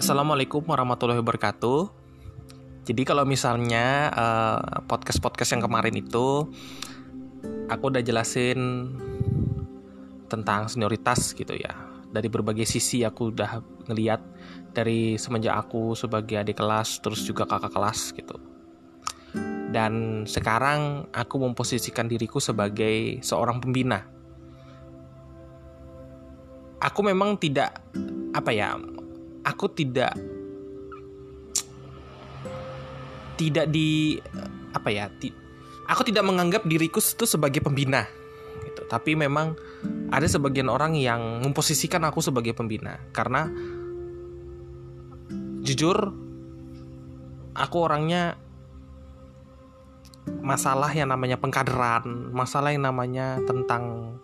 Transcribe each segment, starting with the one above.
Assalamualaikum warahmatullahi wabarakatuh. Jadi kalau misalnya uh, podcast-podcast yang kemarin itu aku udah jelasin tentang senioritas gitu ya. Dari berbagai sisi aku udah ngeliat dari semenjak aku sebagai adik kelas terus juga kakak kelas gitu. Dan sekarang aku memposisikan diriku sebagai seorang pembina. Aku memang tidak apa ya aku tidak tidak di apa ya ti, aku tidak menganggap diriku itu sebagai pembina gitu. Tapi memang ada sebagian orang yang memposisikan aku sebagai pembina. Karena jujur aku orangnya masalah yang namanya pengkaderan masalah yang namanya tentang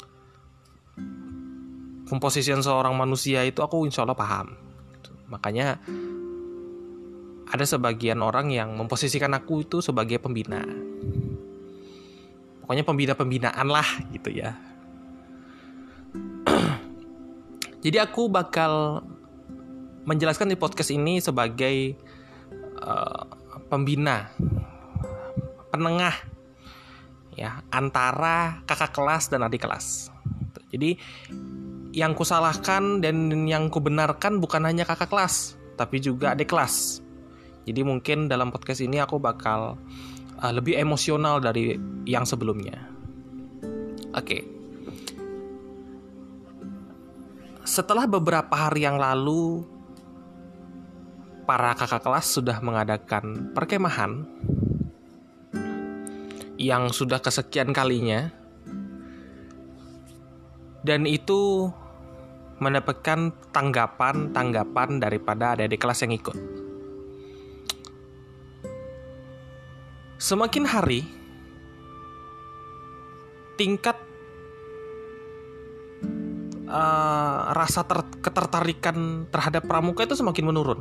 komposisian seorang manusia itu aku insya Allah paham Makanya ada sebagian orang yang memposisikan aku itu sebagai pembina. Pokoknya pembina-pembinaan lah gitu ya. Jadi aku bakal menjelaskan di podcast ini sebagai uh, pembina, penengah ya antara kakak kelas dan adik kelas. Jadi yang kusalahkan dan yang kubenarkan bukan hanya kakak kelas, tapi juga adik kelas. Jadi mungkin dalam podcast ini aku bakal uh, lebih emosional dari yang sebelumnya. Oke. Okay. Setelah beberapa hari yang lalu para kakak kelas sudah mengadakan perkemahan yang sudah kesekian kalinya dan itu mendapatkan tanggapan-tanggapan daripada adik-adik kelas yang ikut. Semakin hari, tingkat uh, rasa ter ketertarikan terhadap pramuka itu semakin menurun,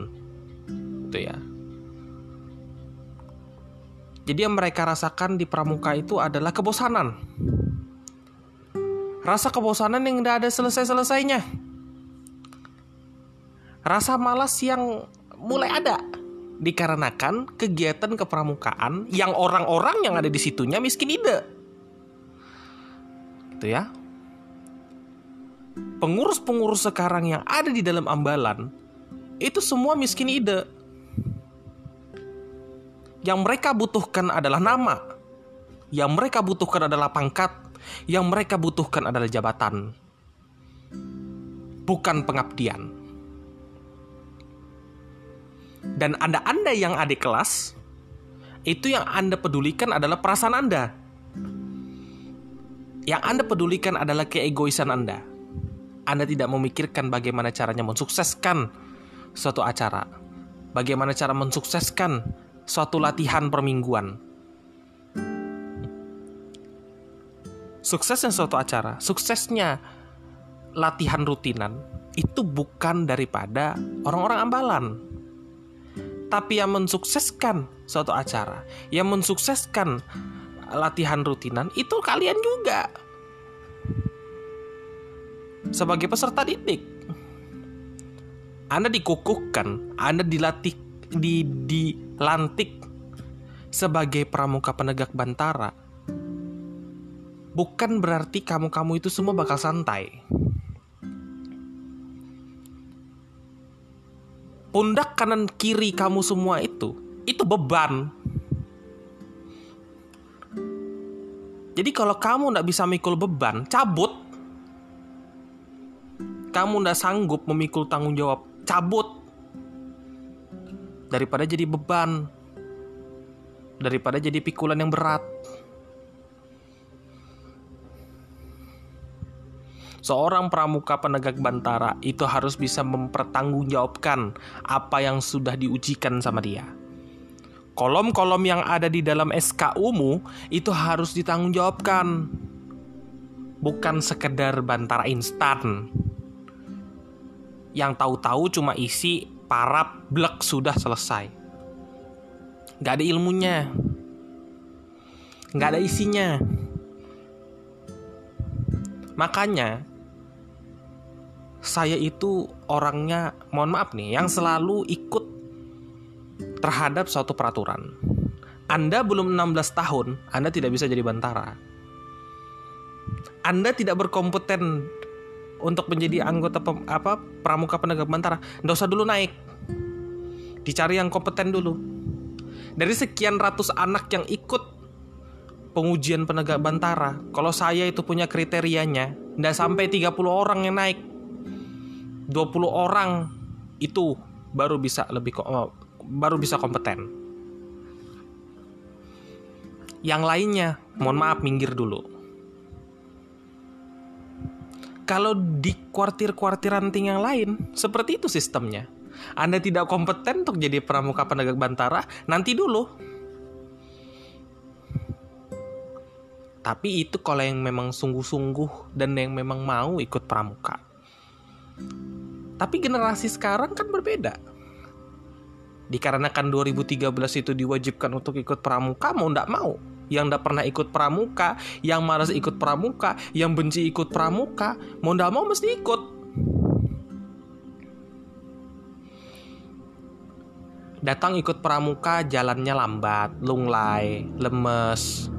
gitu ya. Jadi yang mereka rasakan di pramuka itu adalah kebosanan. Rasa kebosanan yang tidak ada selesai-selesainya Rasa malas yang mulai ada dikarenakan kegiatan kepramukaan yang orang-orang yang ada di situnya miskin ide. Gitu ya. Pengurus-pengurus sekarang yang ada di dalam ambalan itu semua miskin ide. Yang mereka butuhkan adalah nama. Yang mereka butuhkan adalah pangkat. Yang mereka butuhkan adalah jabatan. Bukan pengabdian. Dan Anda-Anda yang adik kelas, itu yang Anda pedulikan adalah perasaan Anda. Yang Anda pedulikan adalah keegoisan Anda. Anda tidak memikirkan bagaimana caranya mensukseskan suatu acara. Bagaimana cara mensukseskan suatu latihan permingguan. Suksesnya suatu acara, suksesnya latihan rutinan itu bukan daripada orang-orang ambalan tapi yang mensukseskan suatu acara, yang mensukseskan latihan rutinan itu kalian juga. Sebagai peserta didik, Anda dikukuhkan, Anda dilatih, di, dilantik sebagai pramuka penegak bantara. Bukan berarti kamu-kamu itu semua bakal santai. Pundak kanan kiri kamu semua itu itu beban. Jadi kalau kamu tidak bisa mikul beban, cabut. Kamu tidak sanggup memikul tanggung jawab, cabut. Daripada jadi beban. Daripada jadi pikulan yang berat. Seorang pramuka penegak bantara itu harus bisa mempertanggungjawabkan apa yang sudah diujikan sama dia. Kolom-kolom yang ada di dalam SKU-mu itu harus ditanggungjawabkan. Bukan sekedar bantara instan. Yang tahu-tahu cuma isi parap blek sudah selesai. Gak ada ilmunya. Gak ada isinya. Makanya saya itu orangnya mohon maaf nih yang selalu ikut terhadap suatu peraturan. Anda belum 16 tahun, Anda tidak bisa jadi bantara. Anda tidak berkompeten untuk menjadi anggota pem, apa pramuka penegak bantara, nggak usah dulu naik. Dicari yang kompeten dulu. Dari sekian ratus anak yang ikut pengujian penegak bantara, kalau saya itu punya kriterianya, nggak sampai 30 orang yang naik. 20 orang itu baru bisa lebih oh, baru bisa kompeten. Yang lainnya, mohon maaf minggir dulu. Kalau di kuartir-kuartir ranting yang lain, seperti itu sistemnya. Anda tidak kompeten untuk jadi pramuka penegak bantara, nanti dulu. Tapi itu kalau yang memang sungguh-sungguh dan yang memang mau ikut pramuka. Tapi generasi sekarang kan berbeda. Dikarenakan 2013 itu diwajibkan untuk ikut pramuka, mau ndak mau yang tidak pernah ikut pramuka, yang malas ikut pramuka, yang benci ikut pramuka, mau tidak mau mesti ikut. Datang ikut pramuka jalannya lambat, lunglai, lemes.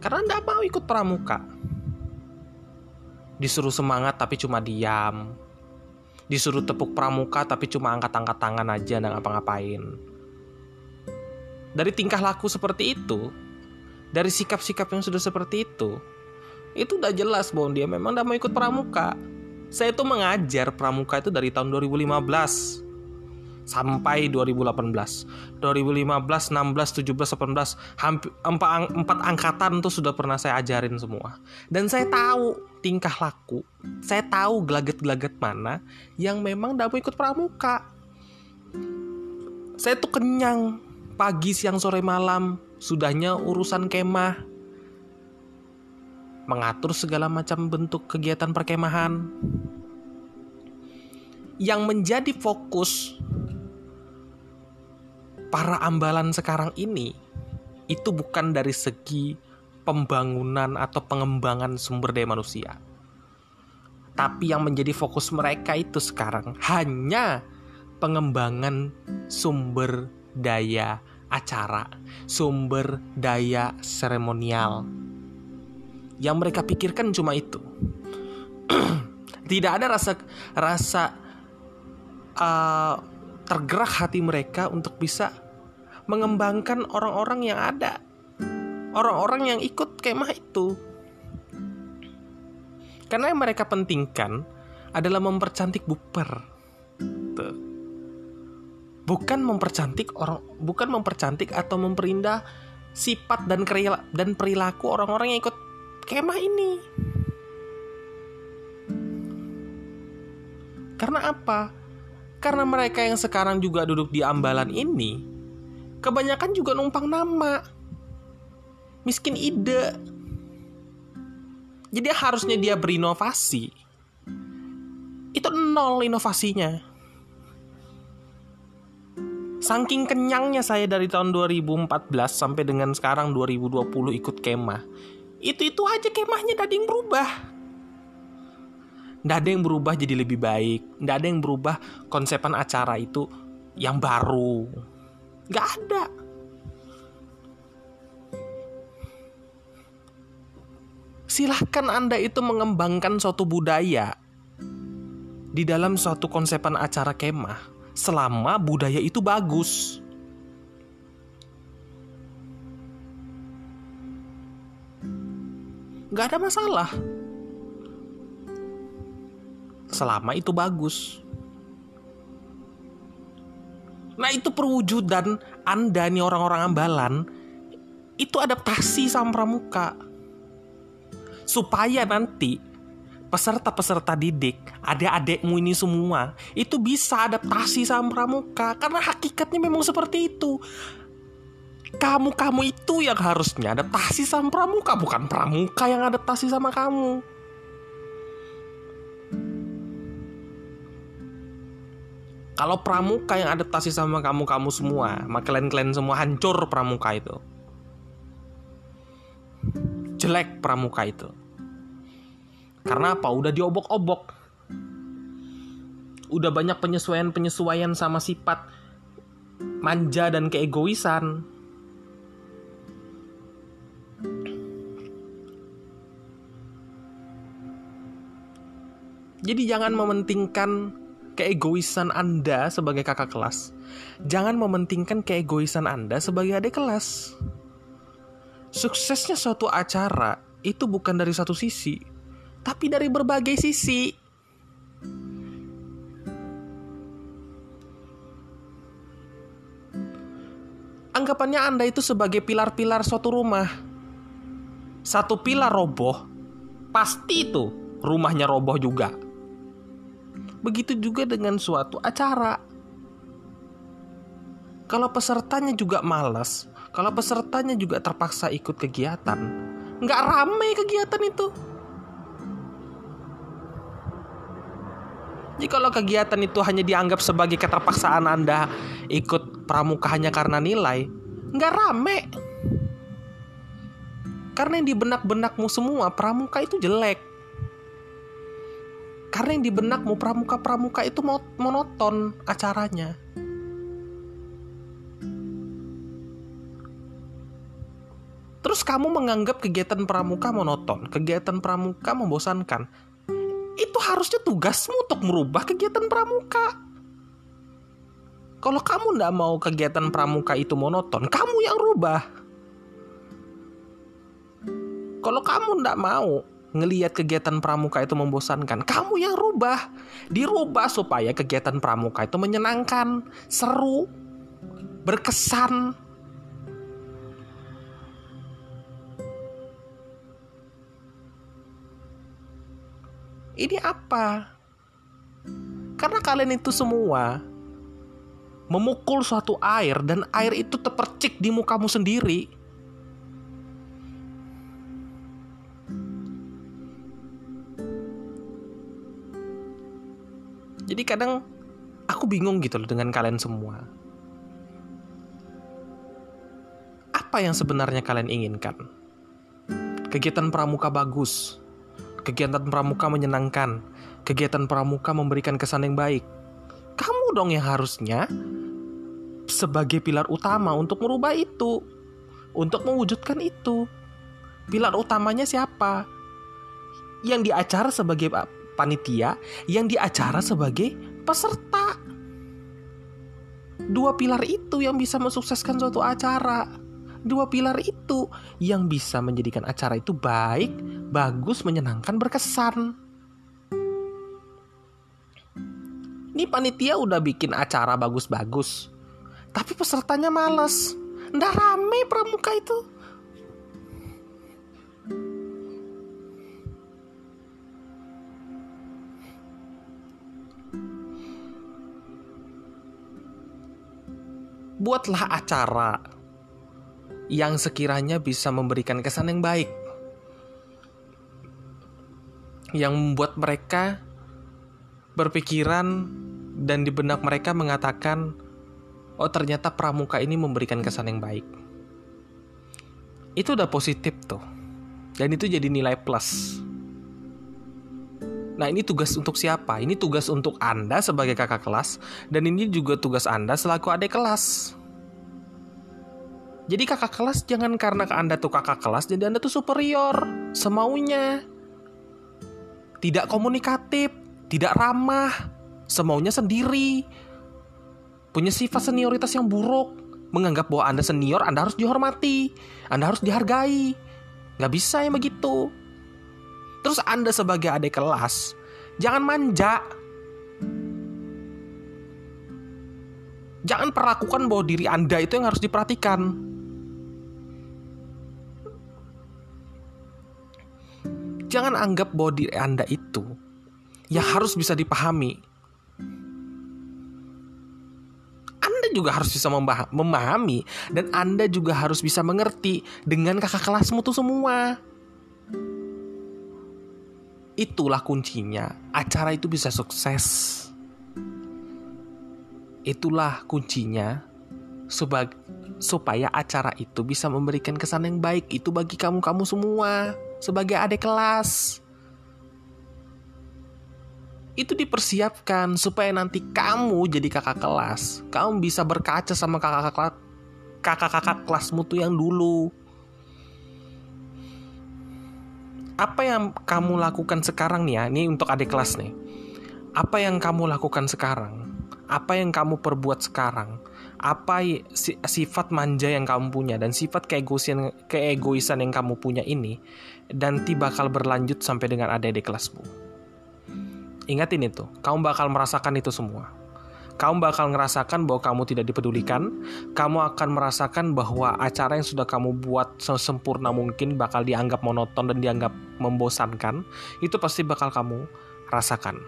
Karena tidak mau ikut pramuka. Disuruh semangat tapi cuma diam. Disuruh tepuk pramuka tapi cuma angkat-angkat tangan aja dan ngapa-ngapain dari tingkah laku seperti itu, dari sikap-sikap yang sudah seperti itu, itu udah jelas bahwa dia memang udah mau ikut pramuka. Saya itu mengajar pramuka itu dari tahun 2015 sampai 2018. 2015, 16, 17, 18, hampir empat, empat angkatan tuh sudah pernah saya ajarin semua. Dan saya tahu tingkah laku, saya tahu gelagat-gelagat mana yang memang mau ikut pramuka. Saya tuh kenyang pagi, siang, sore, malam, sudahnya urusan kemah, mengatur segala macam bentuk kegiatan perkemahan. Yang menjadi fokus para ambalan sekarang ini itu bukan dari segi pembangunan atau pengembangan sumber daya manusia. Tapi yang menjadi fokus mereka itu sekarang hanya pengembangan sumber daya acara, sumber daya seremonial. Yang mereka pikirkan cuma itu. Tidak ada rasa rasa uh, tergerak hati mereka untuk bisa mengembangkan orang-orang yang ada. Orang-orang yang ikut kemah itu. Karena yang mereka pentingkan adalah mempercantik buper. Tuh bukan mempercantik orang bukan mempercantik atau memperindah sifat dan kerila, dan perilaku orang-orang yang ikut kemah ini. Karena apa? Karena mereka yang sekarang juga duduk di ambalan ini kebanyakan juga numpang nama. Miskin ide. Jadi harusnya dia berinovasi. Itu nol inovasinya. Saking kenyangnya saya dari tahun 2014 sampai dengan sekarang 2020 ikut kemah. Itu-itu aja kemahnya ada yang berubah. Nggak ada yang berubah jadi lebih baik. Nggak ada yang berubah konsepan acara itu yang baru. Nggak ada. Silahkan Anda itu mengembangkan suatu budaya di dalam suatu konsepan acara kemah selama budaya itu bagus. Gak ada masalah. Selama itu bagus. Nah itu perwujudan Anda nih orang-orang ambalan itu adaptasi sama pramuka. Supaya nanti peserta-peserta didik, adik-adikmu ini semua, itu bisa adaptasi sama pramuka. Karena hakikatnya memang seperti itu. Kamu-kamu itu yang harusnya adaptasi sama pramuka, bukan pramuka yang adaptasi sama kamu. Kalau pramuka yang adaptasi sama kamu-kamu semua, maka kalian-kalian semua hancur pramuka itu. Jelek pramuka itu. Karena apa? Udah diobok-obok. Udah banyak penyesuaian-penyesuaian sama sifat manja dan keegoisan. Jadi jangan mementingkan keegoisan Anda sebagai kakak kelas. Jangan mementingkan keegoisan Anda sebagai adik kelas. Suksesnya suatu acara itu bukan dari satu sisi, tapi dari berbagai sisi. Anggapannya Anda itu sebagai pilar-pilar suatu rumah. Satu pilar roboh, pasti itu rumahnya roboh juga. Begitu juga dengan suatu acara. Kalau pesertanya juga malas, kalau pesertanya juga terpaksa ikut kegiatan, nggak rame kegiatan itu. Jadi kalau kegiatan itu hanya dianggap sebagai keterpaksaan Anda ikut pramuka hanya karena nilai, nggak rame. Karena yang di benak-benakmu semua pramuka itu jelek. Karena yang di benakmu pramuka-pramuka itu monoton acaranya. Terus kamu menganggap kegiatan pramuka monoton, kegiatan pramuka membosankan itu harusnya tugasmu untuk merubah kegiatan pramuka. Kalau kamu tidak mau kegiatan pramuka itu monoton, kamu yang rubah. Kalau kamu tidak mau ngelihat kegiatan pramuka itu membosankan, kamu yang rubah. Dirubah supaya kegiatan pramuka itu menyenangkan, seru, berkesan, Ini apa? Karena kalian itu semua memukul suatu air dan air itu terpercik di mukamu sendiri. Jadi kadang aku bingung gitu loh dengan kalian semua. Apa yang sebenarnya kalian inginkan? Kegiatan pramuka bagus, Kegiatan pramuka menyenangkan. Kegiatan pramuka memberikan kesan yang baik. Kamu dong yang harusnya sebagai pilar utama untuk merubah itu. Untuk mewujudkan itu. Pilar utamanya siapa? Yang di acara sebagai panitia, yang di acara sebagai peserta. Dua pilar itu yang bisa mensukseskan suatu acara. Dua pilar itu yang bisa menjadikan acara itu baik, bagus, menyenangkan, berkesan. Ini panitia udah bikin acara bagus-bagus, tapi pesertanya males. Nggak rame pramuka itu. Buatlah acara yang sekiranya bisa memberikan kesan yang baik. Yang membuat mereka berpikiran dan di benak mereka mengatakan, oh ternyata pramuka ini memberikan kesan yang baik. Itu udah positif tuh. Dan itu jadi nilai plus. Nah ini tugas untuk siapa? Ini tugas untuk Anda sebagai kakak kelas dan ini juga tugas Anda selaku adik kelas. Jadi kakak kelas jangan karena Anda tuh kakak kelas jadi Anda tuh superior semaunya. Tidak komunikatif, tidak ramah, semaunya sendiri. Punya sifat senioritas yang buruk, menganggap bahwa Anda senior, Anda harus dihormati, Anda harus dihargai. Gak bisa yang begitu. Terus Anda sebagai adik kelas, jangan manja. Jangan perlakukan bahwa diri Anda itu yang harus diperhatikan. Jangan anggap bahwa diri Anda itu yang harus bisa dipahami. Anda juga harus bisa memahami dan Anda juga harus bisa mengerti dengan kakak kelasmu tuh semua. Itulah kuncinya. Acara itu bisa sukses. Itulah kuncinya supaya acara itu bisa memberikan kesan yang baik itu bagi kamu-kamu semua sebagai adik kelas. itu dipersiapkan supaya nanti kamu jadi kakak kelas. Kamu bisa berkaca sama kakak-kakak kakak-kakak kelasmu tuh yang dulu. Apa yang kamu lakukan sekarang nih ya? Ini untuk adik kelas nih. Apa yang kamu lakukan sekarang? Apa yang kamu perbuat sekarang? Apa sifat manja yang kamu punya dan sifat keegoisan keegoisan yang kamu punya ini nanti bakal berlanjut sampai dengan adik-adik kelasmu. Ingatin itu, kamu bakal merasakan itu semua. Kamu bakal ngerasakan bahwa kamu tidak dipedulikan. Kamu akan merasakan bahwa acara yang sudah kamu buat sesempurna mungkin bakal dianggap monoton dan dianggap membosankan. Itu pasti bakal kamu rasakan.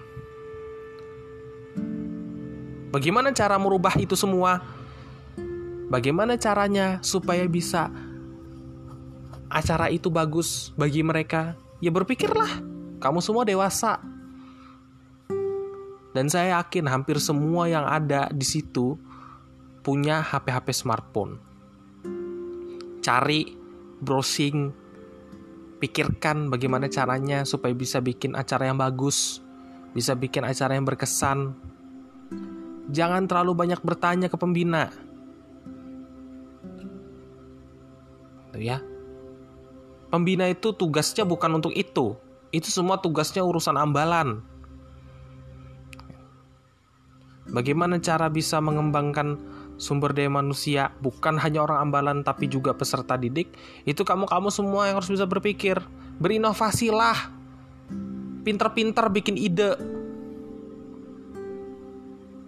Bagaimana cara merubah itu semua? Bagaimana caranya supaya bisa acara itu bagus bagi mereka? Ya berpikirlah, kamu semua dewasa. Dan saya yakin hampir semua yang ada di situ punya HP-HP smartphone. Cari, browsing, pikirkan bagaimana caranya supaya bisa bikin acara yang bagus, bisa bikin acara yang berkesan, Jangan terlalu banyak bertanya ke pembina. Tuh ya. Pembina itu tugasnya bukan untuk itu. Itu semua tugasnya urusan ambalan. Bagaimana cara bisa mengembangkan sumber daya manusia bukan hanya orang ambalan tapi juga peserta didik? Itu kamu kamu semua yang harus bisa berpikir. Berinovasilah. Pinter-pinter bikin ide.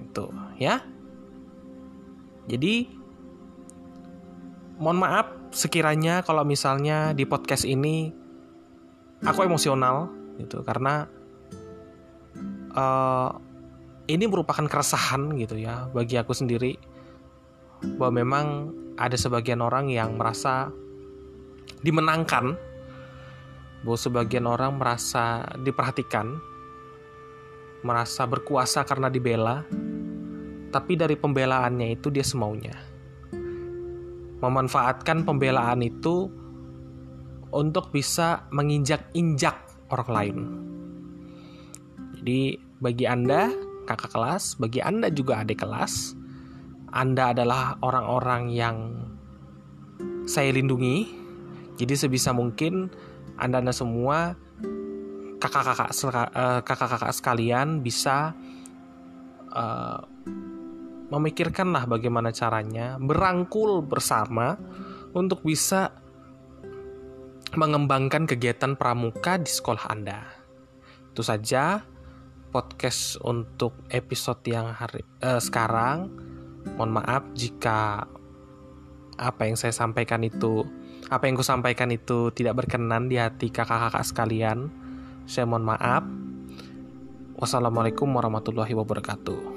Gitu ya. Jadi mohon maaf sekiranya kalau misalnya di podcast ini aku emosional gitu. Karena uh, ini merupakan keresahan gitu ya bagi aku sendiri bahwa memang ada sebagian orang yang merasa dimenangkan bahwa sebagian orang merasa diperhatikan merasa berkuasa karena dibela, tapi dari pembelaannya itu dia semaunya. Memanfaatkan pembelaan itu untuk bisa menginjak-injak orang lain. Jadi bagi Anda kakak kelas, bagi Anda juga adik kelas, Anda adalah orang-orang yang saya lindungi. Jadi sebisa mungkin Anda-anda semua kakak-kakak uh, kakak-kakak sekalian bisa uh, memikirkanlah bagaimana caranya berangkul bersama untuk bisa mengembangkan kegiatan pramuka di sekolah Anda. Itu saja podcast untuk episode yang hari uh, sekarang. Mohon maaf jika apa yang saya sampaikan itu apa yang kusampaikan itu tidak berkenan di hati kakak-kakak sekalian. Saya mohon maaf. Wassalamualaikum warahmatullahi wabarakatuh.